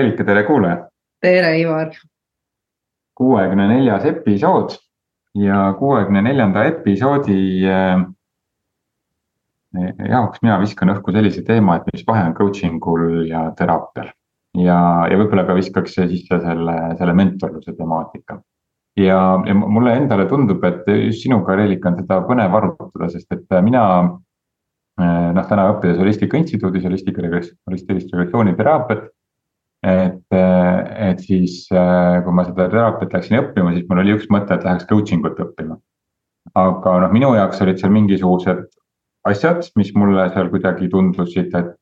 Reelika, tere kuulaja. tere, Ivar. kuuekümne neljas episood ja kuuekümne neljanda episoodi äh, jaoks mina viskan õhku sellise teema, et mis vahe on coaching ul ja teraapial. ja, ja võib-olla ka viskaks sisse selle, selle mentorluse temaatika. ja, ja mulle endale tundub, et just sinuga, Reelika, on seda põnev arutada, sest et mina äh, noh, täna õppides Holistika Instituudis holistika, holistilist regressiooniteraapiat et, et siis, kui ma seda teraapiat läksin õppima, siis mul oli üks mõte, et läheks coaching ut õppima. aga noh, minu jaoks olid seal mingisugused asjad, mis mulle seal kuidagi tundusid, et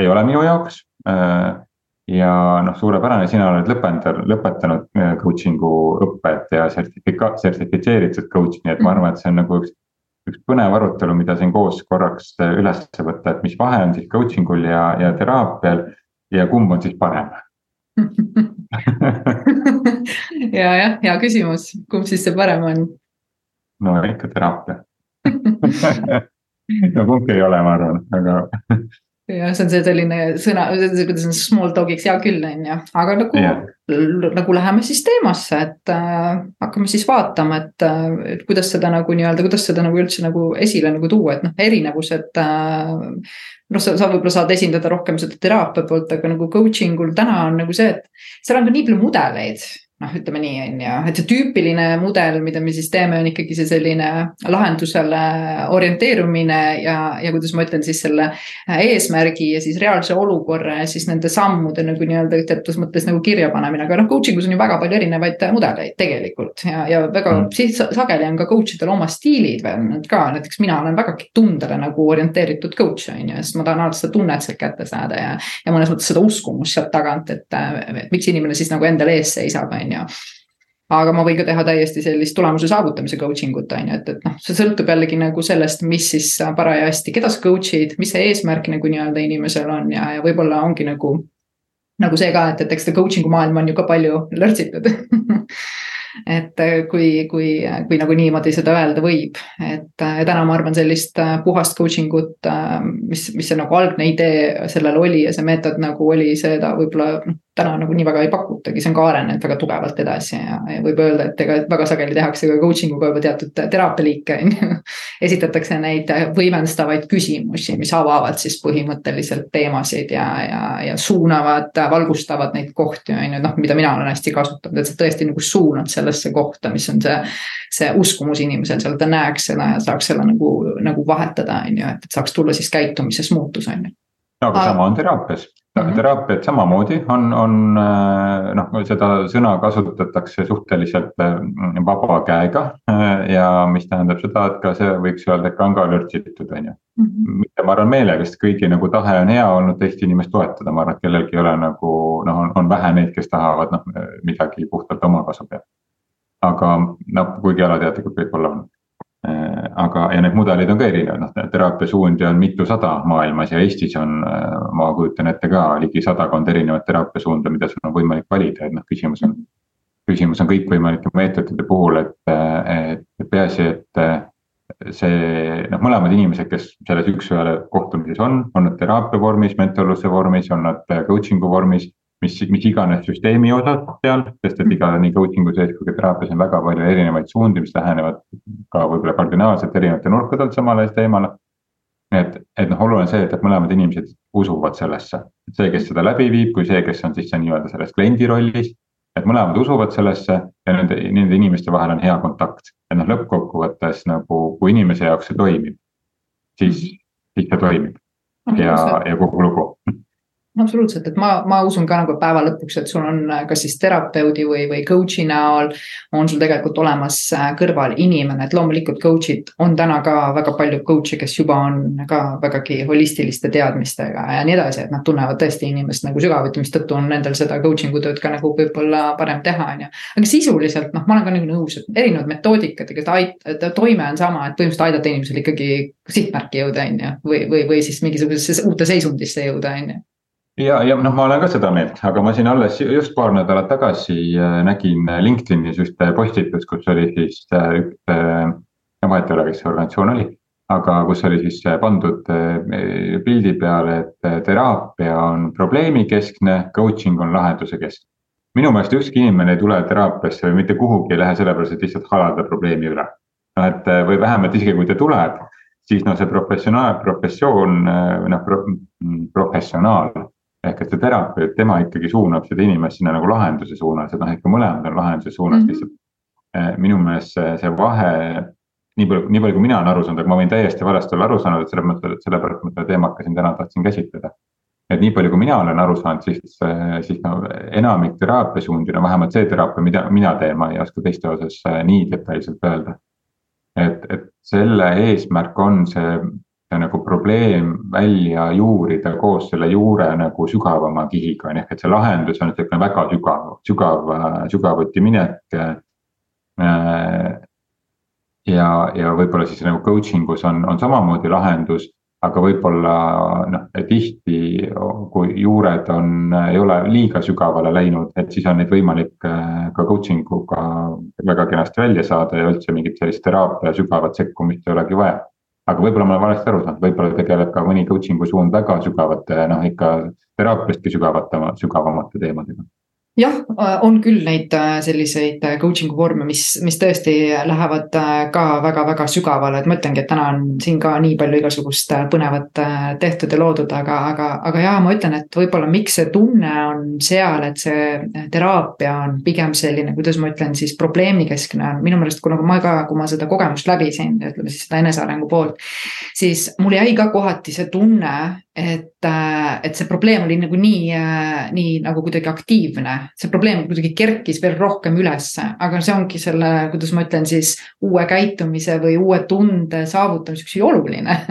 ei ole minu jaoks. ja noh, suurepärane, sina oled lõpetanud, lõpetanud coaching'u õpet ja sertifika-, sertifitseeritud coach, nii et ma arvan, et see on nagu üks üks põnev arutelu, mida siin koos korraks üles võtta, et mis vahe on siis coaching ul ja, ja teraapial ja kumb on siis parem? Ja jah, hea küsimus, kumb siis see parem on? no ikka teraapia. No kumbki ei ole, ma arvan, aga jah, see on see selline sõna, kuidas on small talk'iks, hea küll, on ju, aga nagu yeah., nagu läheme siis teemasse, et äh, hakkame siis vaatama, et äh,, et kuidas seda nagu nii-öelda, kuidas seda nagu üldse nagu esile nagu tuua, et noh, erinevused äh,. noh, sa, sa võib-olla saad esindada rohkem seda teraapia poolt, aga nagu coaching ul täna on nagu see, et seal on ka nii palju mudeleid noh, ütleme nii, on ju, et see tüüpiline mudel, mida me siis teeme, on ikkagi see selline lahendusele orienteerumine ja, ja kuidas ma ütlen siis selle eesmärgi ja siis reaalse olukorra ja siis nende sammude nagu nii-öelda teatud mõttes nagu kirjapanemine, aga noh, coaching us on ju väga palju erinevaid mudeleid tegelikult. Ja, ja väga mm. sageli on ka coach idel oma stiilid veel ka, näiteks mina olen vägagi tundele nagu orienteeritud coach on ju, sest ma tahan alati seda tunnet sealt kätte saada ja, ja mõnes mõttes seda uskumust sealt tagant, et, et miks inimene siis nagu endale ees seisab, on ju aga ma võin ka teha täiesti sellist tulemuse saavutamise coaching ut on ju, et, et noh, see sõltub jällegi nagu sellest, mis siis parajasti, keda sa coach'id, mis see eesmärk nagu nii-öelda inimesel on ja, ja võib-olla ongi nagu. nagu see ka, et, et eks see coaching'u maailm on ju ka palju lörtsitud et kui, kui, kui nagu niimoodi seda öelda võib, et täna ma arvan sellist puhast coaching ut, mis, mis see nagu algne idee sellel oli ja see meetod nagu oli seda võib-olla täna nagu nii väga ei pakutagi, see on ka arenenud väga tugevalt edasi ja, ja võib öelda, et ega väga sageli tehakse ka coaching uga juba teatud teraapialiike on ju. esitatakse neid võimendavaid küsimusi, mis avavad siis põhimõtteliselt teemasid ja, ja, ja suunavad, valgustavad neid kohti on ju, noh, mida mina olen hästi kasutanud, et sa tõesti nagu suunad sellesse kohta, mis on see. see uskumus inimesel seal, ta näeks seda ja saaks selle nagu, nagu vahetada, on ju, et saaks tulla siis käitumises muutus, on ju. No aga sama on teraapias mm -hmm. teraapiat samamoodi on, on äh, noh, seda sõna kasutatakse suhteliselt äh, vaba käega. Äh, ja mis tähendab seda, et ka see võiks öelda, et ka on ka lörtsitud, on ju. Mhm. mitte ma arvan meelega, sest kõigi nagu tahe on hea olnud teist inimest toetada, ma arvan, et kellelgi ei ole nagu noh, on, on vähe neid, kes tahavad noh midagi puhtalt oma kasu pealt. aga noh, kuigi alateadlikult võib-olla on aga, ja need mudelid on ka erinevad, noh teraapiasuundi on mitusada maailmas ja Eestis on, äh, ma kujutan ette ka ligi sadakond erinevat teraapiasuunda, mida sul on võimalik valida, et noh, küsimus on. küsimus on kõikvõimalike meetodite puhul, et, et peaasi, et see noh, mõlemad inimesed, kes selles üks-ühele kohtumises on, on nad teraapia vormis, mentorluse vormis, on nad coaching'u vormis mis, mis iganes süsteemi osas seal, sest et iga nii coaching'u sees kui ka teraapias on väga palju erinevaid suundi, mis lähenevad ka võib-olla kardinaalselt erinevate nurkade alt samale teemale. et, et noh, oluline on see, et, et mõlemad inimesed usuvad sellesse, see, kes seda läbi viib, kui see, kes on siis nii-öelda selles kliendi rollis. et mõlemad usuvad sellesse ja nende, nende inimeste vahel on hea kontakt, et noh, lõppkokkuvõttes nagu, kui inimese jaoks see toimib, siis, siis see toimib. Ja, ja kogu lugu absoluutselt, et ma, ma usun ka nagu päeva lõpuks, et sul on äh, kas siis terapeudi või, või coach'i näol. on sul tegelikult olemas äh, kõrval inimene, et loomulikult coach'id on täna ka väga palju coach'e, kes juba on ka vägagi holistiliste teadmistega ja nii edasi, et nad tunnevad tõesti inimest nagu sügavuti, mistõttu on nendel seda coaching'u tööd ka nagu võib-olla parem teha, on ju. aga sisuliselt noh, ma olen ka nagu nõus, et erinevad metoodikad, ega ta toime on sama, et põhimõtteliselt aidata inimesel ikkagi sihtmärki jõuda, on ju, või, või, või siis mingisugusesse uute seisundisse jõuda, on ju ja, ja noh, ma olen ka seda meelt, aga ma siin alles just paar nädalat tagasi äh, nägin LinkedInis ühte postitust, kus oli siis äh, üks, no vahet ei ole, kes see organisatsioon oli. aga kus oli siis pandud pildi peale, et teraapia on probleemikeskne, coaching on lahenduse keskne. minu meelest ükski inimene ei tule teraapiasse või mitte kuhugi ei lähe sellepärast, et lihtsalt halada probleemi üle. noh, et või vähemalt isegi kui ta tuleb, siis noh, see professionaal, professioon noh pro,, professionaal ehk et see terapeut, tema ikkagi suunab seda inimest sinna nagu lahenduse suunas, et noh, ikka mõlemad on lahenduse suunas mm, -hmm. lihtsalt eh, minu meelest see, see vahe. nii palju, nii palju, kui mina olen aru saanud, aga ma võin täiesti valesti olla aru saanud, et selles mõttes, et sellepärast ma seda teemat ka siin täna tahtsin käsitleda. et nii palju, kui mina olen aru saanud, siis, siis no enamik teraapiasuundi, no vähemalt see teraapia, mida mina teen, ma ei oska teiste osas eh, nii detailselt öelda. et, et selle eesmärk on see nagu probleem välja juurida koos selle juure nagu sügavama kihiga, on ehk et see lahendus on niisugune väga sügav, sügav, sügavuti minek. Äh, ja, ja võib-olla siis nagu coaching us on, on samamoodi lahendus, aga võib-olla noh, tihti kui juured on, ei ole liiga sügavale läinud, et siis on neid võimalik äh, ka coaching uga väga kenasti välja saada ja üldse mingit sellist teraapia sügavat sekkumist ei olegi vaja aga võib-olla ma olen valesti aru saanud, võib-olla tegeleb ka mõni coaching'u suund väga sügavate, noh ikka teraapiastki sügavate, sügavamate teemadega jah, on küll neid äh, selliseid äh, coaching'u vorme, mis, mis tõesti lähevad äh, ka väga-väga sügavale, et ma ütlengi, et täna on siin ka nii palju igasugust põnevat tehtud ja loodud, aga, aga, aga jaa, ma ütlen, et võib-olla miks see tunne on seal, et see teraapia on pigem selline, kuidas ma ütlen siis probleemikeskne, minu meelest, kuna ma ka, kui ma seda kogemust läbisin, ütleme siis seda enesearengu poolt. siis mul jäi ka kohati see tunne, et, äh, et see probleem oli nagu nii, äh, nii nagu kuidagi aktiivne, see probleem kuidagi kerkis veel rohkem ülesse, aga see ongi selle, kuidas ma ütlen siis uue käitumise või uue tunde saavutamiseks ju oluline.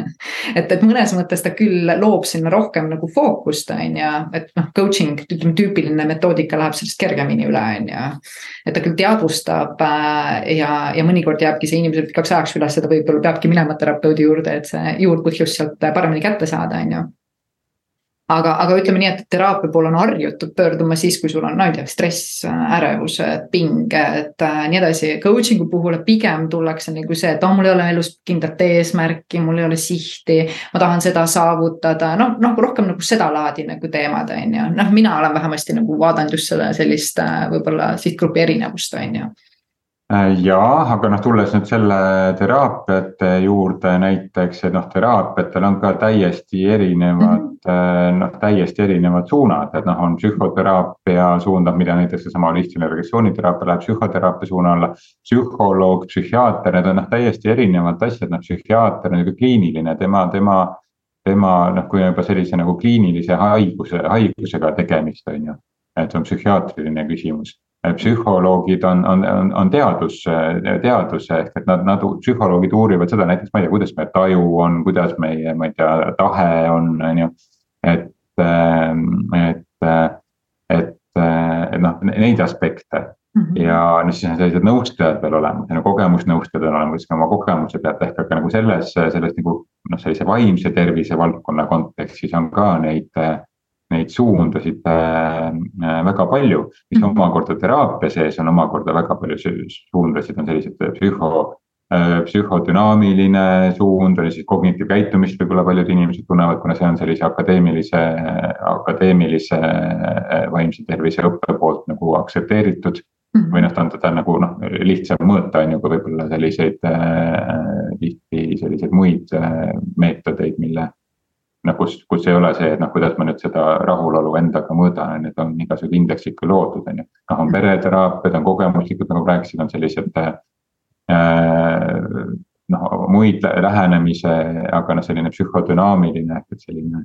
Et, et mõnes mõttes ta küll loob sinna rohkem nagu fookust, on ju, et noh, coaching, ütleme tüüpiline metoodika läheb sellest kergemini üle, on ju. et ta küll teadvustab äh, ja, ja mõnikord jääbki see inimesel pikaks ajaks üles, ta võib-olla peabki minema terapeudi juurde, et see juurpõhjus sealt paremini kätte saada, on ju aga, aga ütleme nii, et teraapia poole on harjutud pöörduma siis, kui sul on, no ei tea, stress, ärevused, pinged äh,, nii edasi. Coaching'u puhul pigem tullakse nagu see, et oh, mul ei ole elus kindlat eesmärki, mul ei ole sihti. ma tahan seda saavutada, noh, noh rohkem nagu sedalaadi nagu teemad, on ju, noh, mina olen vähemasti nagu vaadanud just selle sellist äh, võib-olla sihtgrupi erinevust, on ju jaa, aga noh, tulles nüüd selle teraapiate juurde näiteks, et noh, teraapiatel on ka täiesti erinevad mm, -hmm. noh, täiesti erinevad suunad, et noh, on psühhoteraapia suund, mida näiteks seesama holistiline regressiooniteraapia läheb psühhoteraapia suuna alla. psühholoog, psühhiaater, need on noh, täiesti erinevad asjad, noh, psühhiaater on nihuke kliiniline, tema, tema tema noh, kui on juba sellise nagu kliinilise haiguse, haigusega tegemist, on ju. et see on psühhiaatriline küsimus psühholoogid on, on, on, on teadus, teadus ehk et nad, nad, psühholoogid uurivad seda näiteks, ma ei tea, kuidas meie taju on, kuidas meie, ma ei tea, tahe on, on ju. et, et, et, et noh, neid aspekte mm -hmm. ja noh, siis on sellised nõustajad veel olemas, no kogemusnõustajad on olemas, kes oma kogemuse pealt ehk aga nagu selles, selles nagu noh, sellise vaimse tervise valdkonna kontekstis on ka neid neid suundasid äh, äh, väga palju, mis mhm. omakorda teraapia sees on omakorda väga palju suundasid, on sellised psühho, äh, psühhodünaamiline suund, on siis kognitiivkäitumist võib-olla paljud inimesed tunnevad, kuna see on sellise akadeemilise, akadeemilise vaimse tervise õppe poolt nagu aktsepteeritud. -hmm. või noh, ta on teda nagu noh, lihtsam mõõta, on ju, kui võib-olla selliseid tihti selliseid muid meetodeid, mille noh, kus, kus ei ole see, et noh, kuidas ma nüüd seda rahulolu endaga mõõdan, on ju, et on igasugused indeksid küll loodud, on ju. noh, on pereteraapiad, on kogemuslikud, nagu rääkisid, on sellised äh,. noh, muid lähenemise, aga noh, selline psühhodünaamiline ehk et selline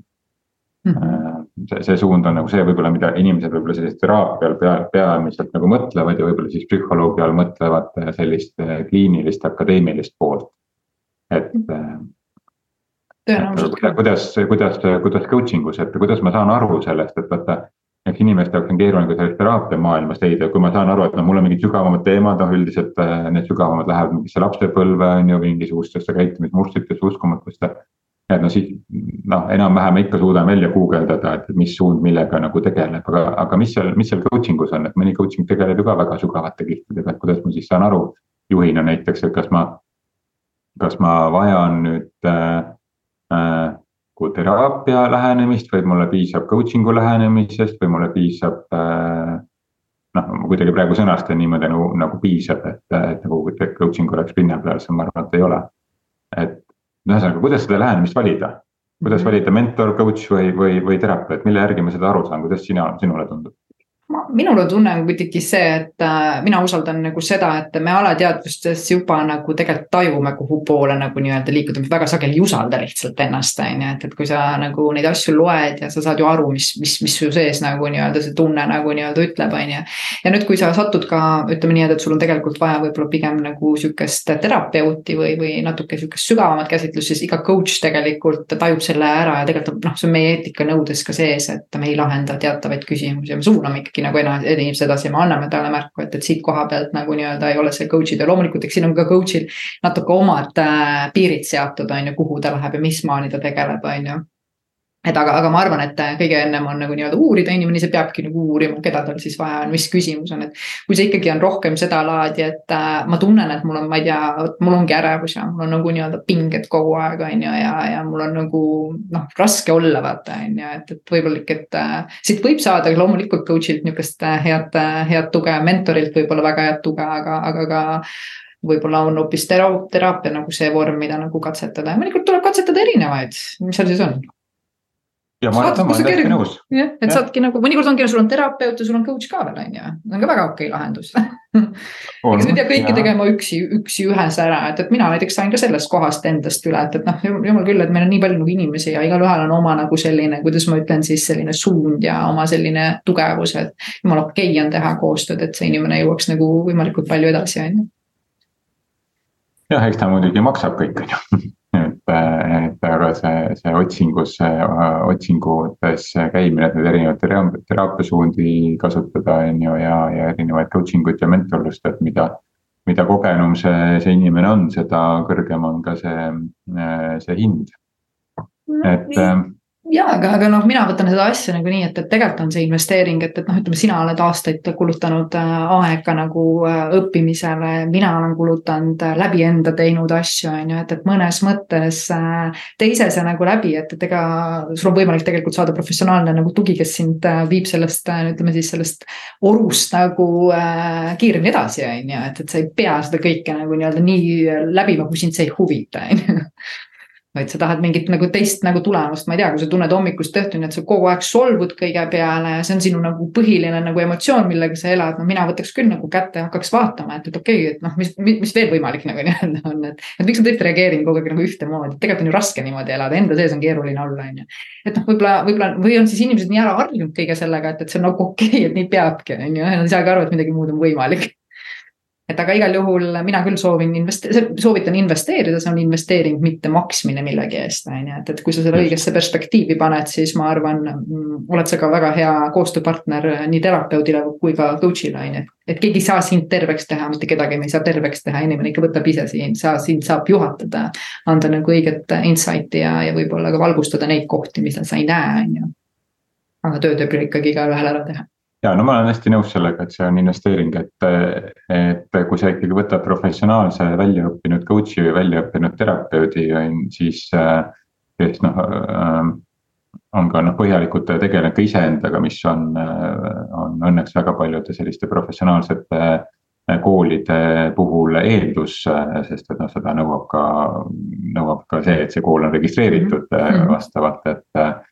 mm. -hmm. see, see suund on nagu see võib-olla, mida inimesed võib-olla sellist teraapial pea, peamiselt nagu mõtlevad ja võib-olla siis psühholoogi all mõtlevad sellist kliinilist akadeemilist poolt. et mm -hmm kuidas, kuidas, kuidas coaching us, et kuidas ma saan aru sellest, et vaata. eks inimeste jaoks on keeruline ka sellest teraapia maailmas leida, kui ma saan aru, et noh, mul on mingid sügavamad teemad, noh üldiselt äh, need sügavamad lähevad mingisse lapsepõlve on ju, mingisugustesse käitumismustritesse, uskumatustesse. et no siis noh, enam-vähem ikka suudan välja guugeldada, et mis suund millega nagu tegeleb, aga, aga mis seal, mis seal coaching us on, et mõni coaching tegeleb ju ka väga sügavate kihtidega, et kuidas ma siis saan aru juhina näiteks, et kas ma kas ma vajan nüüd äh, teraapia lähenemist või mulle piisab coaching'u lähenemisest või mulle piisab äh, noh, ma kuidagi praegu sõnastan niimoodi nagu, nagu piisab, et, et nagu coaching oleks pinna peal, see ma arvan, et ei ole. et ühesõnaga, kuidas seda lähenemist valida? kuidas mhm. valida mentor, coach või, või, või terapeut, mille järgi ma seda aru saan, kuidas sina, sinule tundub? Minul on tunne kuidagi see, et äh, mina usaldan nagu seda, et me alateadvustes juba nagu tegelikult tajume, kuhu poole nagu nii-öelda liikuda, me väga sageli ei usalda lihtsalt ennast, on ju, et, et kui sa nagu neid asju loed ja sa saad ju aru, mis, mis, mis su sees nagu nii-öelda see tunne nagu nii-öelda ütleb, on ju. ja nüüd, kui sa satud ka, ütleme nii, et sul on tegelikult vaja võib-olla pigem nagu sihukest terapeuti või, või natuke sihukest sügavamat käsitlust, siis iga coach tegelikult tajub selle ära ja tegelikult noh, see on meie eetikanõudes ka sees, et me ei lahenda teatavaid küsimusi ja me suuname ikkagi nagu inimesed edasi me anname talle märku, et, et siit koha pealt nagu nii-öelda ei ole see coach'id ja loomulikult, eks siin on ka coach'il natuke omad äh, piirid seatud, on ju, kuhu ta läheb ja mismaani ta tegeleb, on ju et aga, aga ma arvan, et kõige ennem on nagu nii-öelda uurida, inimene ise peabki nagu uurima, keda tal siis vaja on, mis küsimus on, et. kui see ikkagi on rohkem sedalaadi, et äh, ma tunnen, et mul on, ma ei tea, mul ongi ärevus ja mul on nagu nii-öelda pinged kogu aeg, on ju, ja, ja mul on nagu noh, raske olla, vaata, on ju, et, et võib-olla ikka, et äh,. siit võib saada loomulikult coach'ilt niisugust äh, head, äh, head tuge, mentorilt võib-olla väga head tuge, aga, aga ka võib-olla on hoopis teraapia nagu see vorm, mida nagu katsetada ja mõnikord tuleb katsetada erinevaid, mis seal siis on ja ma, ma olen täiesti nõus. jah, et ja. saadki nagu, mõnikord ongi, sul on terapeut ja sul on coach ka veel on ju, see on ka väga okei okay lahendus eks ei pea kõike ja. tegema üksi, üksi ühes ära, et, et mina näiteks sain ka sellest kohast endast üle, et, et noh, jumal küll, et meil on nii palju nagu inimesi ja igalühel on oma nagu selline, kuidas ma ütlen siis selline suund ja oma selline tugevus, et. jumala okei okay on teha koostööd, et see inimene jõuaks nagu võimalikult palju edasi, on ju. jah, eks ta muidugi maksab kõik, on ju see, see otsingus, otsingutes käimine, et neid erinevaid teraapiasuundi kasutada, on ju, ja, ja erinevaid coaching ut ja mentorlust, et mida. mida kogenum see, see inimene on, seda kõrgem on ka see, see hind. et ja, aga, aga noh, mina võtan seda asja nagu nii, et, et tegelikult on see investeering, et, et noh, ütleme, sina oled aastaid kulutanud äh, aega nagu äh, õppimisele, mina olen kulutanud äh, läbi enda teinud asju, on ju, et, et mõnes mõttes teise see nagu läbi, et, et ega sul on võimalik tegelikult saada professionaalne nagu tugi, kes sind viib sellest, ütleme siis sellest orust nagu kiiremini edasi, on ju, et, et sa ei pea seda kõike nagu nii-öelda nii läbima, kui sind see ei huvita, on ju vaid sa tahad mingit nagu teist nagu tulemust, ma ei tea, kui sa tunned hommikust õhtuni, et sa kogu aeg solvud kõige peale ja see on sinu nagu põhiline nagu emotsioon, millega sa elad, no mina võtaks küll nagu kätte ja hakkaks vaatama, et, et okei okay,, et noh, mis, mis veel võimalik nagu nii-öelda on, et. et miks ma tõesti reageerin kogu aeg nagu ühtemoodi, tegelikult on ju raske niimoodi elada, enda sees on keeruline olla, on ju. et noh, võib-olla, võib-olla või on siis inimesed nii ära harjunud kõige sellega, et, et see on nagu okei okay,, et nii peabki, on ju, nad ei saagi aru, et midagi muud on võimalik et aga igal juhul mina küll soovin investe-, soovitan investeerida, see on investeering, mitte maksmine millegi eest, on ju, et, et kui sa selle õigesse perspektiivi paned, siis ma arvan, mm, oled sa ka väga hea koostööpartner nii terapeudile kui ka coach'ile, on ju. et keegi ei saa sind terveks teha, mitte kedagi me ei saa terveks teha, inimene ikka võtab ise sind, sa, sind saab juhatada. anda nagu õiget insight'i ja, ja võib-olla ka valgustada neid kohti, mida sa ei näe, on ju. aga töö tuleb ikkagi igaühel ära teha ja no ma olen hästi nõus sellega, et see on investeering, et, et kui sa ikkagi võtad professionaalse väljaõppinud coach'i või väljaõppinud terapeudi, siis kes noh on ka noh, põhjalikult tegelenud ka iseendaga, mis on, on õnneks väga paljude selliste professionaalsete koolide puhul eeldus, sest et noh, seda nõuab ka, nõuab ka see, et see kool on registreeritud mm -hmm. vastavalt, et.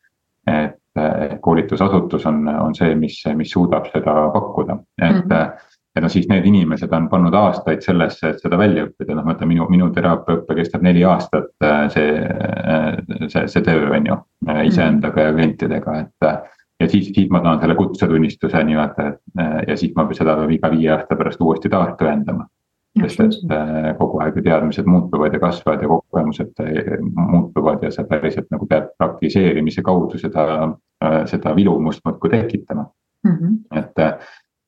Koolitusasutus on, on see, mis, mis suudab seda pakkuda, et mm. -hmm ja no siis need inimesed on pannud aastaid sellesse, et seda välja õppida, noh, ma ütlen, minu, minu teraapiaõpe kestab neli aastat, see, see, see töö on ju, iseendaga ja klientidega, et. ja siis, siis ma saan selle kutsetunnistuse nii-öelda, et ja siis ma seda peab iga viie aasta pärast uuesti taas tõendama sest et äh, kogu aeg ju teadmised muutuvad ja kasvavad ja kogemused äh, muutuvad ja sa päriselt nagu pead praktiseerimise kaudu seda, äh, seda vilumust muudkui tekitama mm. -hmm. et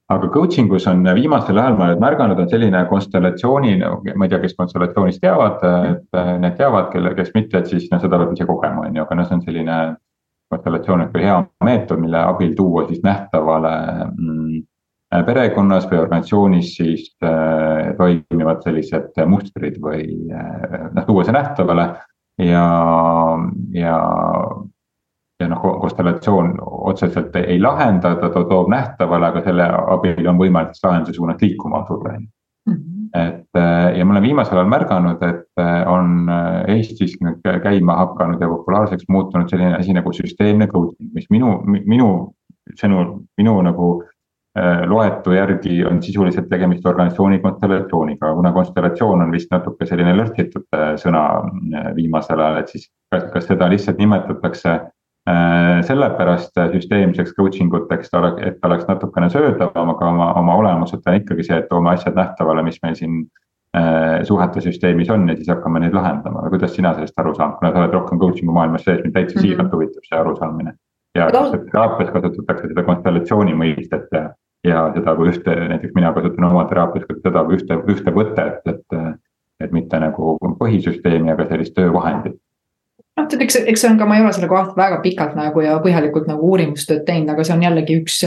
aga coaching us on viimasel ajal ma olen märganud, on selline konstellatsiooni, ma ei tea, kes konstellatsioonist teavad, et need teavad, kelle, kes mitte, et siis noh, seda peab ise kogema, on ju, aga noh, see on selline. konstellatsioon on ikka hea meetod, mille abil tuua siis nähtavale mm, perekonnas või organisatsioonis siis toimivad sellised mustrid või noh, tuua see nähtavale ja ja noh, konstellatsioon otseselt ei lahenda, ta toob nähtavale, aga selle abil on võimalik lahenduse suunas liikuma asuda, ju. Mhm. et ja ma olen viimasel ajal märganud, et on Eestis nüüd käima hakanud ja populaarseks muutunud selline asi nagu süsteemne coaching, mis minu, minu sõnul, minu nagu loetu järgi on sisuliselt tegemist organisatsiooni konstellatsiooniga, kuna konstellatsioon on vist natuke selline lörtsitud sõna viimasel ajal, et siis kas, kas seda lihtsalt nimetatakse Äh, sellepärast süsteemseks coaching uteks, et ta oleks natukene söödavam, aga oma, oma olemuselt on ikkagi see, et toome asjad nähtavale, mis meil siin äh, suhete süsteemis on ja siis hakkame neid lahendama, kuidas sina sellest aru saad, kuna sa oled rohkem coaching'u maailmas sees, mind täitsa mm -hmm. siiralt huvitab see arusaamine. ja teraapias kasutatakse seda konstellatsiooni mõistet ja, ja seda kui ühte, näiteks mina kasutan oma teraapias ka seda kui ühte, ühte võtet, et. et mitte nagu põhisüsteemi, aga sellist töövahendit noh, tead, eks, eks see on ka, ma ei ole selle kohta väga pikalt nagu ja põhjalikult nagu uurimustööd teinud, aga see on jällegi üks,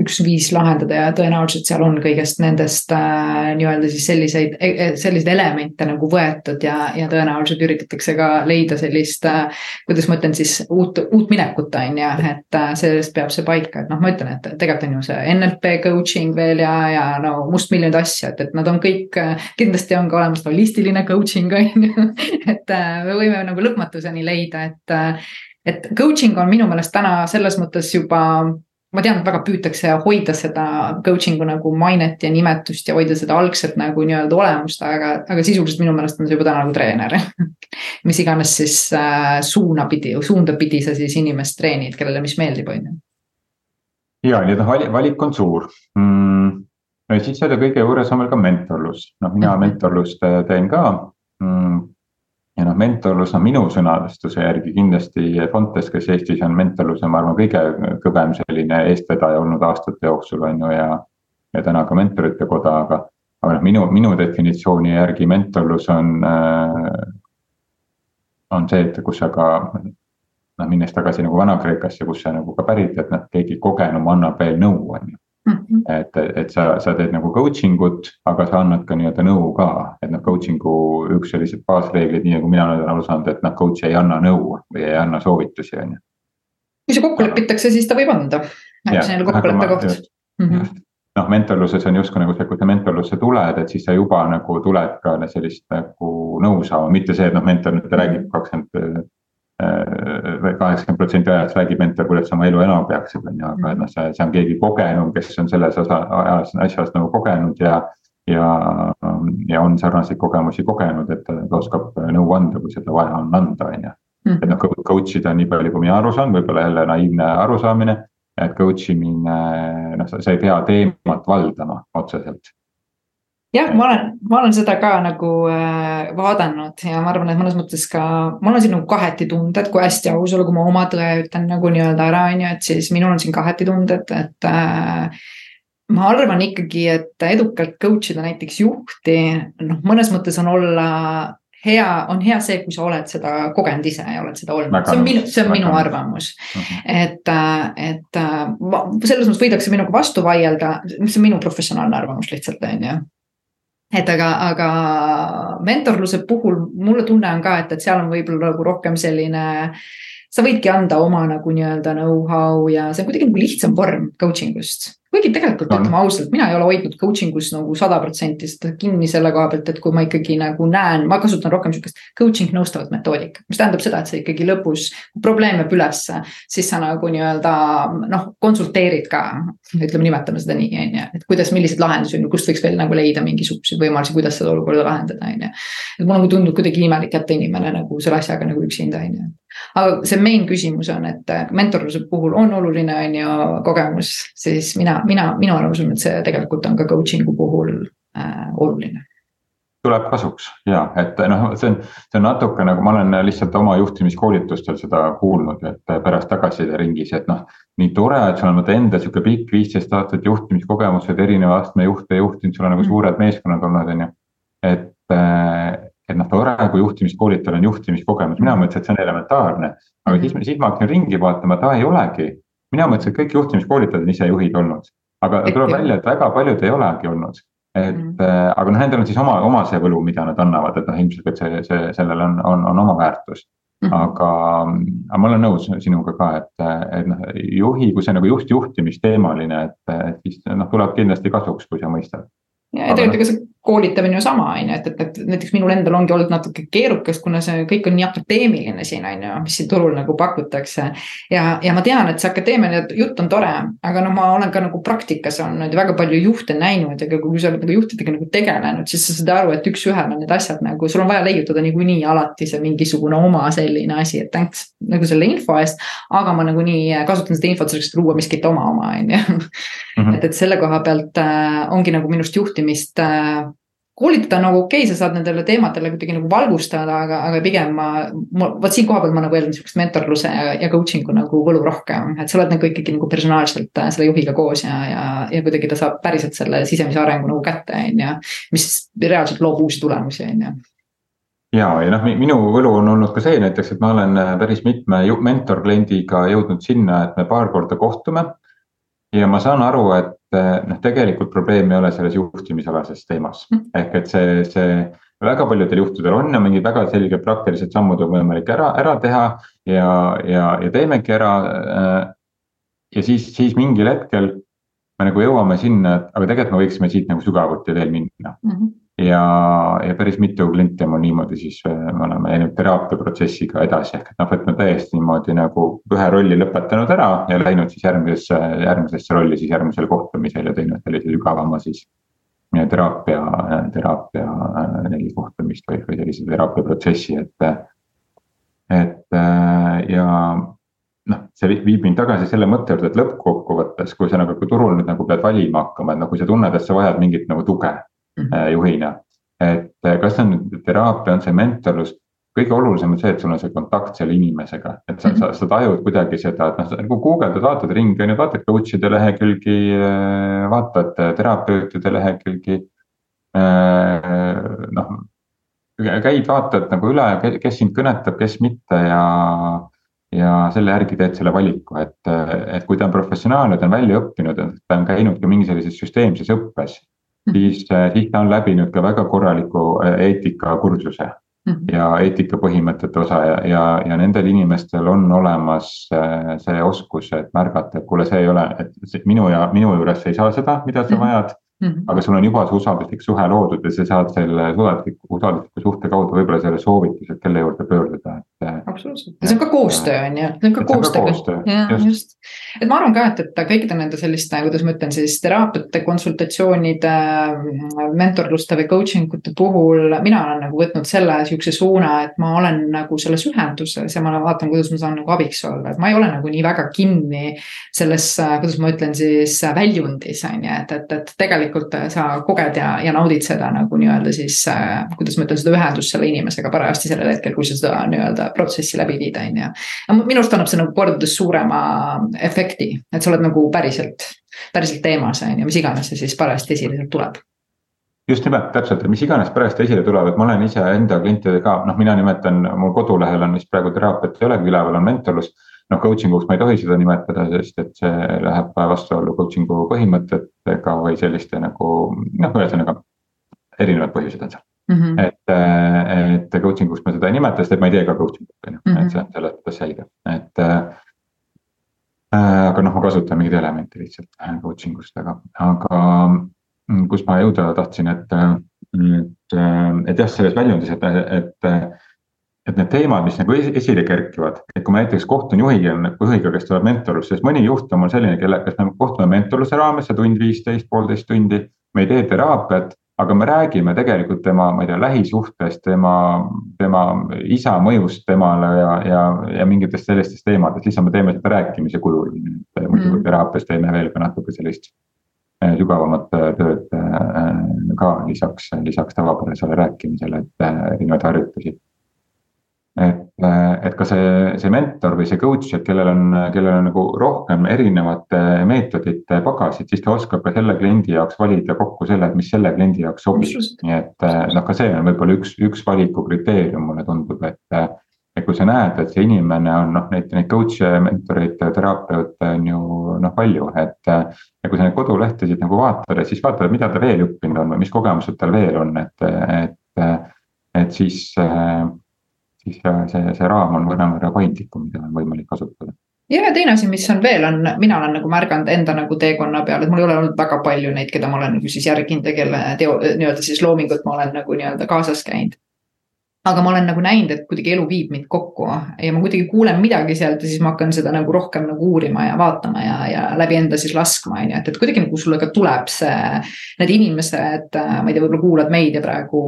üks viis lahendada ja tõenäoliselt seal on kõigest nendest äh, nii-öelda siis selliseid, e, e, selliseid elemente nagu võetud ja, ja tõenäoliselt üritatakse ka leida sellist äh,. kuidas ma ütlen siis uut, uut minekut on ju, et äh, sellest peab see paika, et noh, ma ütlen, et tegelikult on ju see NLP coaching veel ja, ja no mustmiljonid asju, et, et nad on kõik, kindlasti on ka olemas holistiline coaching on ju, et äh, me võime nagu lõpmatuseni leida leida, et. et coaching on minu meelest täna selles mõttes juba ma tean, et väga püütakse hoida seda coaching'u nagu mainet ja nimetust ja hoida seda algset nagu nii-öelda olemust, aga, aga sisuliselt minu meelest on see juba täna nagu treener mis iganes siis äh, suuna pidi, suunda pidi sa siis inimest treenid, kellele mis meeldib, on ju. ja, nii et noh, valik on suur mm,. no ja siis selle kõige juures on veel ka mentorlus, noh, mina mhm. mentorlust teen ka mm, ja noh, mentorlus on minu sõnastuse järgi kindlasti Fontes, kes Eestis on mentorluse, ma arvan, kõige kõvem selline eestvedaja olnud aastate jooksul on ju ja. ja täna ka mentorite koda, aga, aga noh, minu, minu definitsiooni järgi mentorlus on äh,. on see, et kus sa ka noh, minnes tagasi nagu Vana-Kreekasse, kus sa nagu ka pärit, et noh, keegi kogenum annab veel nõu, on ju Mm -hmm. et, et sa, sa teed nagu coaching ut, aga sa annad ka nii-öelda nõu ka, et noh, coaching'u üks selliseid baasreegleid, nii nagu mina olen aru saanud, et noh, coach ei anna nõu või ei anna soovitusi, on ju. kui see kokku lepitakse, siis ta võib anda, see on kokkuleppe koht. Mhm. noh, mentorluses on justkui nagu see, kui sa mentorlusse tuled, et siis sa juba nagu tuled ka sellist nagu nõu saama, mitte see, et noh, mentor nüüd räägib kakskümmend kaheksakümmend protsenti ajast räägib mentor, kuidas sa oma elu elama peaksid, on ju, aga et noh, see, see on keegi kogenum, kes on selles osa, ajas, asjas nagu kogenud ja. ja, ja on sarnaseid kogemusi kogenud, et ta oskab nõu anda, kui seda vaja on anda, on ju. et noh, coach ida nii palju, kui mina aru saan, võib-olla jälle naiivne arusaamine. et coach imine, noh, sa ei pea teemat valdama otseselt jah, ma olen, ma olen seda ka nagu äh, vaadanud ja ma arvan, et mõnes mõttes ka, mul on siin nagu kaheti tunded, kui hästi aus olla, kui ma oma tõe ütlen nagu nii-öelda ära, on ju, et siis minul on siin kaheti tunded, et äh, ma arvan ikkagi, et edukalt coach ida näiteks juhti, noh, mõnes mõttes on olla hea, on hea see, kui sa oled seda kogenud ise ja oled seda olnud, see on minu, see on minu arvamus uh. Mhm. -huh. et, äh, et äh, selles mõttes võidakse minuga vastu vaielda, see on minu professionaalne arvamus lihtsalt, on ju et aga, aga mentorluse puhul mulle tunne on ka, et, et seal on võib-olla nagu rohkem selline. sa võidki anda oma nagu nii-öelda know-how ja see on kuidagi nagu lihtsam vorm coaching ust kuigi tegelikult ütleme ausalt, mina ei ole hoidnud coaching us nagu sada protsenti seda kinni selle koha pealt, et kui ma ikkagi nagu näen, ma kasutan rohkem sihukest coaching nõustavat metoodikat. mis tähendab seda, et sa ikkagi lõpus, kui probleem jääb ülesse, siis sa nagu nii-öelda noh, konsulteerid ka. ütleme, nimetame seda nii, on ju, et kuidas, milliseid lahendusi on ju, kust võiks veel nagu leida mingisuguseid võimalusi, kuidas seda olukorda lahendada, on ju. et mulle nagu tundub kuidagi imelik jätta inimene nagu selle asjaga nagu üksinda, on ju aga see main küsimus on, et mentorluse puhul on oluline, on ju, kogemus, siis mina, mina, minu arvamus on, et see tegelikult on ka coaching'u puhul äh, oluline tuleb kasuks ja et noh, see on, see on natuke nagu ma olen lihtsalt oma juhtimiskoolitustel seda kuulnud, et pärast tagasisideringis, et noh. nii tore, et sul on vaata enda sihuke pikk viisteist aastat juhtimiskogemused, erineva astme juhte juhtinud, sul on nagu mm. suured meeskonnad olnud, on ju. et kui juhtimiskoolitajal on juhtimiskogemus, mina mõtlesin, et see on elementaarne. aga siis, siis ma hakkasin ringi vaatama, et aa ei olegi. mina mõtlesin, et kõik juhtimiskoolitajad on ise juhid olnud. aga tuleb välja, et väga paljud ei olegi olnud. et mm -hmm. aga noh, nendel on siis oma, oma see võlu, mida nad annavad, et noh, ilmselgelt see, see, sellel on, on, on oma väärtus Mm -hmm. aga, aga ma olen nõus sinuga ka, et, et noh, juhi, kui see nagu juht juhtimisteemaline, et, et siis noh, tuleb kindlasti kasuks, kui sa mõistad. Ja, ja tegelikult ega see koolitamine ju sama, on ju, et, et, et näiteks minul endal ongi olnud natuke keerukas, kuna see kõik on nii akadeemiline siin, on ju, mis siin turul nagu pakutakse. ja, ja ma tean, et see akadeemiline jutt on tore, aga noh, ma olen ka nagu praktikas olnud väga palju juhte näinud ja kui sa oled nagu juhtidega nagu tegelenud, siis sa saad aru, et üks-ühele need asjad nagu, sul on vaja leiutada niikuinii alati see mingisugune oma selline asi, et thanks nagu selle info eest. aga ma nagunii kasutan seda infot selleks, et luua miskit oma oma, on ju. Mhm. et, et selle koha pealt äh, ongi nagu minust juhtimist äh, koolitada nagu okei okay,, sa saad nendele teemadele kuidagi nagu valgustada, aga, aga pigem ma, ma, vot siin koha peal ma nagu eeldan sihukest mentorluse ja, ja coaching'u nagu võlu rohkem, et sa oled nagu ikkagi nagu personaalselt äh, selle juhiga koos ja, ja, ja kuidagi ta saab päriselt selle sisemise arengu nagu kätte, on ju. mis reaalselt loob uusi tulemusi, on ju ja, ja noh, minu võlu on olnud ka see näiteks, et ma olen äh, päris mitme mentor kliendiga jõudnud sinna, et me paar korda kohtume ja ma saan aru, et eh, noh, tegelikult probleem ei ole selles juhtimisalases teemas mm. ehk et see, see väga paljudel juhtudel on ja mingid väga selged praktilised sammud on võimalik ära, ära teha ja, ja, ja teemegi ära. Eh, ja siis, siis mingil hetkel me nagu jõuame sinna, et aga tegelikult me võiksime siit nagu sügavuti veel minna mm. -hmm ja, ja päris mitu klienti mul niimoodi siis, äh, me oleme läinud teraapiaprotsessiga edasi, ehk et noh, et me täiesti niimoodi nagu ühe rolli lõpetanud ära ja läinud siis järgmisesse, järgmisesse rolli siis järgmisel kohtumisel ja teinud sellise sügavama siis. teraapia, teraapia neli kohtumist või, või sellise teraapiaprotsessi, et. et ja noh, see viib mind tagasi selle mõtte juurde, et lõppkokkuvõttes, kui sa nagu turul nüüd nagu pead valima hakkama, et noh, kui sa tunned, et sa vajad mingit nagu tuge. Juhina. et äh, kas see on nüüd teraapia, on see mentorlus, kõige olulisem on see, et sul on see kontakt selle inimesega, et sa mm, -hmm. sa, sa tajud kuidagi seda, et noh, sa nagu guugeldad, vaatad ringi, on ju, vaatad coach'ide lehekülgi, äh, vaatad terapeutide lehekülgi. noh, käid, vaatad nagu üle, kes sind kõnetab, kes mitte ja ja selle järgi teed selle valiku, et, et kui ta on professionaal ja ta on välja õppinud, ta on käinud ka mingi sellises süsteemses õppes siis, äh, siis ta on läbinud ka väga korraliku äh, eetikakursuse mm -hmm. ja eetikapõhimõtete osa ja, ja, ja nendel inimestel on olemas äh, see oskus, et märgata, et kuule, see ei ole, et minu ja minu juures ei saa seda, mida sa mhm. vajad Mm -hmm. aga sul on juba see usalduslik suhe loodud ja sa saad selle usaldusliku, usaldusliku suhte kaudu võib-olla selle soovituse, kelle juurde pöörduda, et. Absoluutselt, see on ka koostöö on ju, see on ka koostöö, jah just, just.. et ma arvan ka, et, et kõikide nende selliste, kuidas ma ütlen siis teraapiate, konsultatsioonide, mentorluste või coaching ute puhul. mina olen nagu võtnud selle sihukese suuna, et ma olen nagu selles ühenduses ja ma vaatan, kuidas ma saan nagu abiks olla, et ma ei ole nagu nii väga kinni selles, kuidas ma ütlen siis väljundis on ju, et, et, et tegelikult sa koged ja, ja naudid seda nagu nii-öelda siis kuidas ma ütlen, seda ühendust selle inimesega parajasti sellel hetkel, kui sa seda nii-öelda protsessi läbi viid, on ju. minu arust annab see nagu kordades suurema efekti, et sa oled nagu päriselt, päriselt teemas, on ju, mis iganes see siis parajasti esile tuleb. Just nimelt, täpselt, et mis iganes parajasti esile tuleb, et ma olen ise enda klientidega, noh, mina nimetan, mul kodulehel on vist praegu teraapiat ei olegi üleval, on mentorlus. Noh, coaching uks ma ei tohi seda nimetada, sest et see läheb vastuollu coaching'u põhimõtetega või selliste nagu noh, ühesõnaga erinevad põhjused on seal mm. -hmm. et, et coaching uks ma seda ei nimeta, sest et ma ei tee ka coaching ut on ju, et see on selles mõttes selge, et äh,. aga noh, ma kasutan mingeid elemente lihtsalt coaching ust, aga, aga kus ma jõuda tahtsin, et, et, et jah, selles väljundis, et, et et need teemad, mis nagu esile kerkivad, et kui ma näiteks kohtun juhiga, juhiga, kes tuleb mentorlusse, siis mõni juht on mul selline, kelle, kes me kohtume mentorluse raames, see tund viisteist, poolteist tundi. me ei tee teraapiat, aga me räägime tegelikult tema, ma ei tea, lähisuhtest, tema, tema isa mõjust temale ja, ja, ja mingitest sellistest teemadest, lihtsalt me teeme seda rääkimise kujul. muidugi mm. teraapias teeme veel ka natuke sellist eh, sügavamat eh, tööd eh, ka lisaks, lisaks tavapärasele rääkimisele, et erinevaid harjutusi et, et ka see, see mentor või see coach, et kellel on, kellel on nagu rohkem erinevate meetodite pagasit, siis ta oskab ka selle kliendi jaoks valida kokku selle, et mis selle kliendi jaoks sobib. nii et noh, ka see on võib-olla üks, üks valiku kriteerium, mulle tundub, et. et kui sa näed, et see inimene on noh, neid, neid coach'e, mentoreid, terapeute on ju noh, palju, et. ja kui sa neid kodulehtesid nagu vaatad, et siis vaatad, mida ta veel õppinud on või mis kogemused tal veel on, et, et, et siis. Siis see, see raam on mõnevõrra paindlikum, mida on võimalik kasutada. Ja, ja teine asi, mis on veel, on, mina olen nagu märganud enda nagu teekonna peal, et mul ei ole olnud väga palju neid, keda ma olen nagu siis järginud ja kelle teo, nii-öelda siis loomingut ma olen nagu nii-öelda kaasas käinud aga ma olen nagu näinud, et kuidagi elu viib mind kokku ja ma kuidagi kuulen midagi sealt ja siis ma hakkan seda nagu rohkem nagu uurima ja vaatama ja, ja läbi enda siis laskma, on ju, et, et kuidagi nagu sulle ka tuleb see. Need inimesed, ma ei tea, võib-olla kuulad meid ja praegu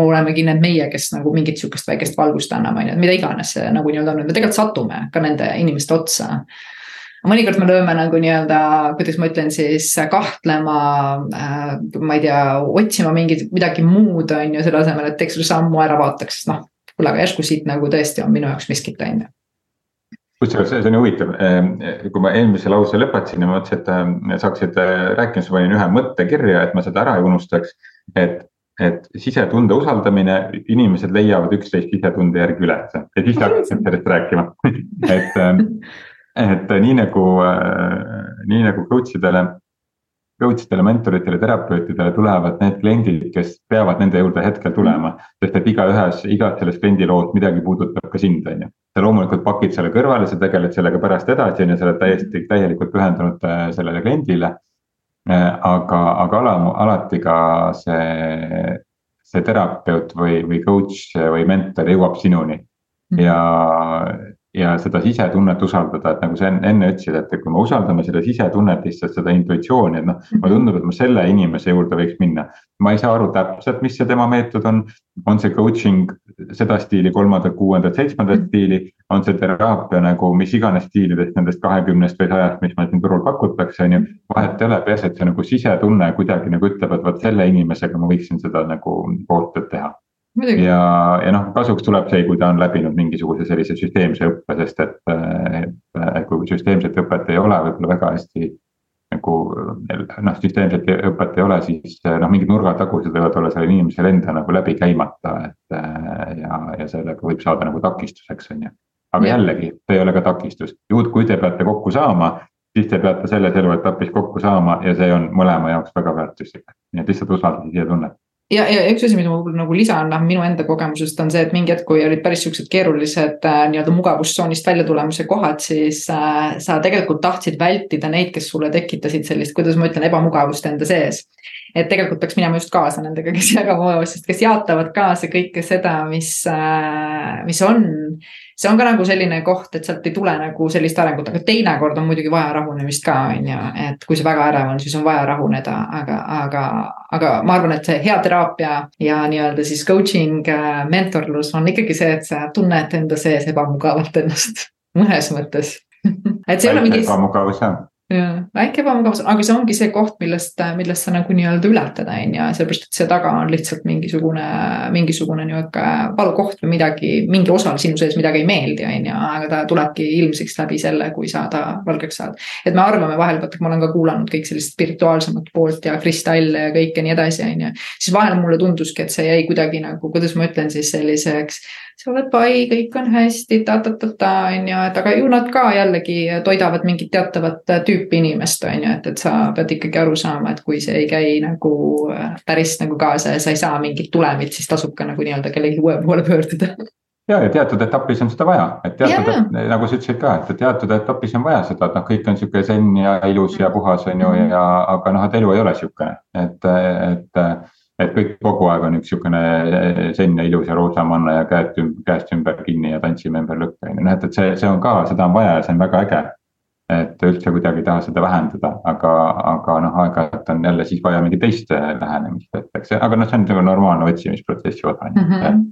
olemegi need meie, kes nagu mingit sihukest väikest valgust anname, on ju, et mida iganes see nagu nii-öelda on, me tegelikult satume ka nende inimeste otsa mõnikord me lööme nagu nii-öelda, kuidas ma ütlen siis kahtlema äh,, ma ei tea, otsima mingit midagi muud, on ju, selle asemel, et teeks selle sammu ära, vaataks, noh. kuule, aga järsku siit nagu tõesti on minu jaoks miskit, on ju kusjuures see on huvitav, ehm, kui ma eelmise lause lõpetasin ja mõtlesin, et äh, saaksid äh, rääkima, siis ma panin ühe mõtte kirja, et ma seda ära ei unustaks. et, et sisetunde usaldamine, inimesed leiavad üksteist sisetunde järgi üles ja siis hakkasid sellest rääkima et ähm, et nii nagu, äh, nii nagu coach idele, coach idele, mentoritele, terapeutidele tulevad need kliendid, kes peavad nende juurde hetkel tulema. sest et igaühes, igas selles kliendi loos midagi puudutab ka sind, on ju. sa loomulikult pakid selle kõrvale, sa tegeled sellega pärast edasi, on ju, sa oled täiesti, täielikult pühendunud äh, sellele kliendile. Äh, aga, aga ala, alati ka see, see terapeut või, või coach või mentor jõuab sinuni. Mhm. ja ja seda sisetunnet usaldada, et nagu sa enne ütlesid, et kui me usaldame seda sisetunnet, lihtsalt seda intuitsiooni, et noh, mulle mhm. tundub, et ma selle inimese juurde võiks minna. ma ei saa aru täpselt, mis see tema meetod on, on see coaching seda stiili, kolmandat, kuuendat, seitsmendat mhm. stiili, on see teraapia nagu mis iganes stiilidest, nendest kahekümnest või sajast, mis meil siin turul pakutakse, on ju. vahet ei ole, peaasi, et see nagu sisetunne kuidagi nagu ütleb, et vot selle inimesega ma võiksin seda nagu koostööd teha ja, ja noh, kasuks tuleb see, kui ta on läbinud mingisuguse sellise süsteemse õppe, sest et, et kui süsteemset õpet ei ole, võib-olla väga hästi. nagu noh, süsteemset õpet ei ole, siis noh, mingid nurgatagused võivad olla sellel inimesel enda nagu läbi käimata, et ja, ja sellega võib saada nagu takistuseks, on ju. aga ja. jällegi, see ei ole ka takistus, juhul kui te peate kokku saama, siis te peate selles eluetapis kokku saama ja see on mõlema jaoks väga väärtuslik, nii et lihtsalt usaldage sisetunnet ja, ja üks asi, mida ma võib-olla nagu lisan, noh minu enda kogemusest on see, et mingi hetk, kui olid päris siuksed keerulised äh, nii-öelda mugavustsoonist välja tulemise kohad, siis äh, sa tegelikult tahtsid vältida neid, kes sulle tekitasid sellist, kuidas ma ütlen, ebamugavust enda sees. Et tegelikult peaks minema just kaasa nendega, kes jagavad sest kes jaatavad kaasa kõike seda, mis äh,, mis on. See on ka nagu selline koht, et sealt ei tule nagu sellist arengut, aga teinekord on muidugi vaja rahunemist ka, on ju, et kui see väga ärev on, siis on vaja rahuneda, aga, aga, aga ma arvan, et see hea teraapia ja nii-öelda siis coaching, äh, mentorlus on ikkagi see, et sa tunned enda sees ebamugavalt ennast mõnes mõttes. Et see ei ole mingi. ebamugavus jah jaa, väike ebamugavus, aga see ongi see koht, millest, millest sa nagu nii-öelda ületada, on ju, sellepärast et see taga on lihtsalt mingisugune, mingisugune nihuke valukoht või midagi, mingi osa sinu sees midagi ei meeldi, on ju, aga ta tulebki ilmsiks läbi selle, kui sa ta valgeks saad. et me arvame vahel, vaata, ma olen ka kuulanud kõik sellist spirituaalsemat poolt ja kristalle ja kõike nii edasi, on ju. siis vahel mulle tunduski, et see jäi kuidagi nagu, kuidas ma ütlen siis selliseks sa oled pai, kõik on hästi ta,, ta-ta-ta-ta on ju, et aga ju nad ka jällegi toidavad mingit teatavat tüüpi inimest, on ju, et, et sa pead ikkagi aru saama, et kui see ei käi nagu äh, päris nagu kaasa ja sa ei saa mingit tulemit, siis tasub ka nagu nii-öelda kellegi uue poole pöörduda. Ja, ja teatud etapis on seda vaja, et teatud, et, nagu sa ütlesid ka, et teatud etapis on vaja seda, et noh, kõik on sihuke zen ja ilus ja puhas, on ju, ja aga noh, et elu ei ole sihukene, et, et et kõik kogu aeg on üks sihukene zen ja ilus ja roosamanna ja käed ümber, käest ümber kinni ja tantsime ümber lõkke, on ju, noh, et, et see, see on ka, seda on vaja ja see on väga äge. et üldse kuidagi ei taha seda vähendada, aga, aga noh, aeg-ajalt on jälle siis vaja mingit teist lähenemist, et eks aga noh, see on nagu normaalne otsimisprotsessi osa mm -hmm.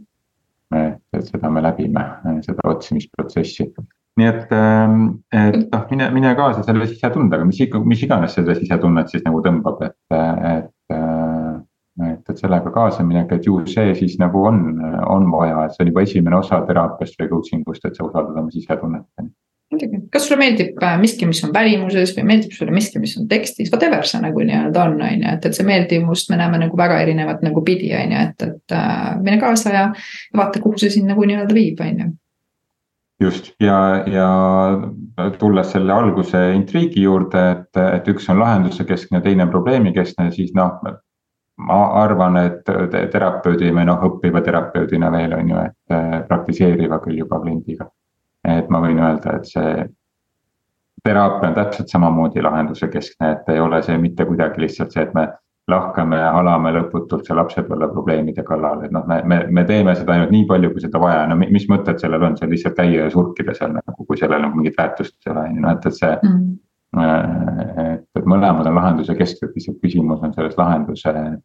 et, et seda me läbime, seda otsimisprotsessi nii et, ähm, et noh, mine, mine kaasa selle sisetundega, mis mis iganes seda sisetunnet siis nagu tõmbab, et, et et, et sellega kaasaminek, et ju see siis nagu on, on vaja, et see on juba esimene osa teraapiast või coaching ust, et sa usaldad oma sisetunnet. muidugi, kas sulle meeldib äh, miski, mis on välimuses või meeldib sulle miski, mis on tekstis, whatever see nagu nii-öelda on, on ju, et, et see meeldivust me näeme nagu väga erinevat nagu pidi, on ju, et, et äh, mine kaasa ja vaata, kuhu see sind nagu nii-öelda viib, on ju just ja, ja tulles selle alguse intriigi juurde, et, et üks on lahenduse keskne, teine probleemikeskne, siis noh. Ma arvan, et terapeudi või noh, õppiva terapeudina veel on ju, et praktiseeriva küll juba kliendiga. et ma võin öelda, et see teraapia on täpselt samamoodi lahenduse keskne, et ei ole see mitte kuidagi lihtsalt see, et me lahkame ja halame lõputult see lapsepõlve probleemide kallal, et noh, me, me, me teeme seda ainult nii palju, kui seda vaja, no mis mõtted sellel on, see on lihtsalt käia ja surkida seal nagu, kui sellel nagu mingit väärtust ei ole, on ju, noh et, et see mm. -hmm. et, et mõlemad on lahenduse kesksed, lihtsalt küsimus on selles lahenduse äh,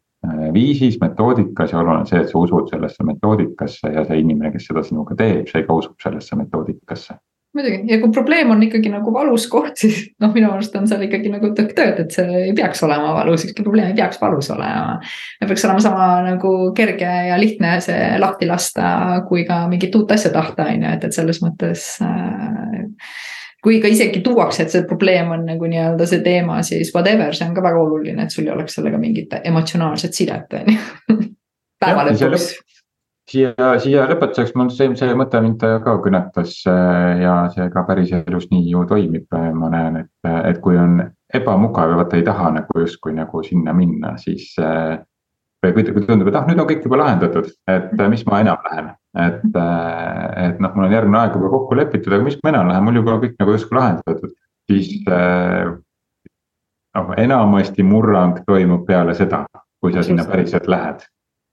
viisis, metoodikas ja oluline on see, et sa usud sellesse metoodikasse ja see inimene, kes seda sinuga teeb, see ka usub sellesse metoodikasse muidugi ja kui probleem on ikkagi nagu valus koht, siis noh, minu arust on seal ikkagi nagu tõk tööd, et see ei peaks olema valus, ükski probleem ei peaks valus olema. peaks olema sama nagu kerge ja lihtne see lahti lasta, kui ka mingit uut asja tahta, on ju, et, et selles mõttes äh, kui ka isegi tuuakse, et see probleem on nagu nii-öelda see teema, siis whatever, see on ka väga oluline, et sul ei oleks sellega mingit emotsionaalset sidet, on ju. päeva lõpuks siia, siia lõpetuseks mul see, see mõte mind ka kõnetas äh, ja see ka päriselus nii ju toimib, ma näen, et, et kui on ebamugav ja vaata ei taha nagu justkui nagu sinna minna, siis. Äh, või kui, kui tundub, et ah, nüüd on kõik juba lahendatud, et mis ma enam lähen, et, et noh, mul on järgmine aeg juba kokku lepitud, aga mis ma enam lähen, mul juba kõik nagu justkui lahendatud, siis. noh, enamasti murrang toimub peale seda, kui sa sinna päriselt lähed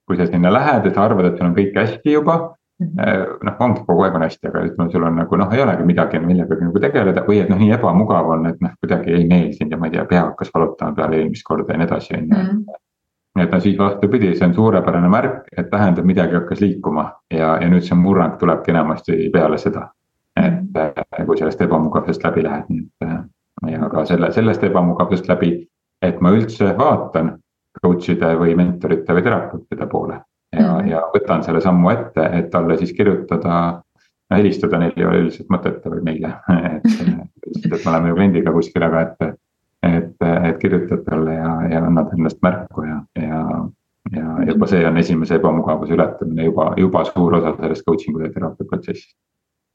kui sa sinna lähed ja sa arvad, et sul on kõik hästi juba. Mhm. Eh, noh, ongi kogu aeg on hästi, aga ütleme, sul on nagu noh, ei olegi midagi millegagi nagu tegeleda või et noh, nii ebamugav on, et noh, kuidagi ei meeldinud ja ma ei tea, pea hakkas valutama peale eelmist korda ja nii edasi, on ju mhm. Et no siis vastupidi, see on suurepärane märk, et tähendab, midagi hakkas liikuma ja, ja nüüd see murrang tuleb kenamasti peale seda. et mm. kui sellest ebamugavusest läbi lähed, nii et ja ka selle, sellest ebamugavusest läbi, et ma üldse vaatan coach'ide või mentorite või terapeutide poole. ja mm, ja võtan selle sammu ette, et talle siis kirjutada, helistada neil ei ole üldiselt mõtet või meile, et, et me oleme ju kliendiga kuskil, aga et. Et, et kirjutad talle ja, ja annad endast märku ja, ja, ja juba see on esimese ebamugavuse ületamine juba, juba suur osa sellest coaching'u ja teraapia protsessist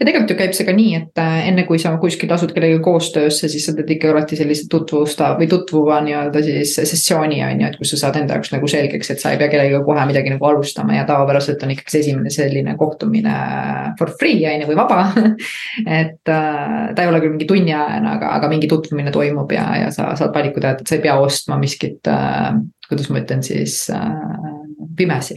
ja tegelikult ju käib see ka nii, et äh, enne kui sa kuskil asud kellegagi koostöösse, siis sa teed ikka alati sellise tutvusta või tutvuva nii-öelda siis sessiooni on ju, et kus sa saad enda jaoks nagu selgeks, et sa ei pea kellegagi kohe midagi nagu alustama. Ja tavapäraselt on ikkagi see esimene selline kohtumine for free on ju või vaba. Et äh, ta ei ole küll mingi tunniajane, aga, aga mingi tutvumine toimub ja, ja sa saad valiku teha, et sa ei pea ostma miskit äh,, kuidas ma ütlen siis pimesi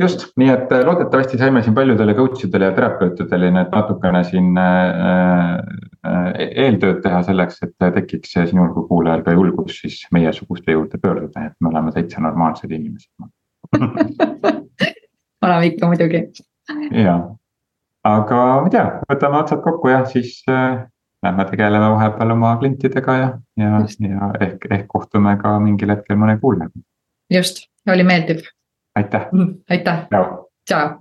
just, nii et äh, loodetavasti saime siin paljudele coach idele ja terapeutidele nüüd natukene siin äh, äh, eeltööd teha selleks, et tekiks sinul kui kuulajal ka julgus siis meiesuguste juurde pöörduda, et me oleme täitsa normaalsed inimesed oleme ikka muidugi. ja, aga ma ei tea, võtame otsad kokku ja siis äh, lähme tegeleme vahepeal oma klientidega ja, ja, ja ehk, ehk kohtume ka mingil hetkel mõne kuulajaga. just, oli meeldiv aitäh. aitäh. tšau. tšau.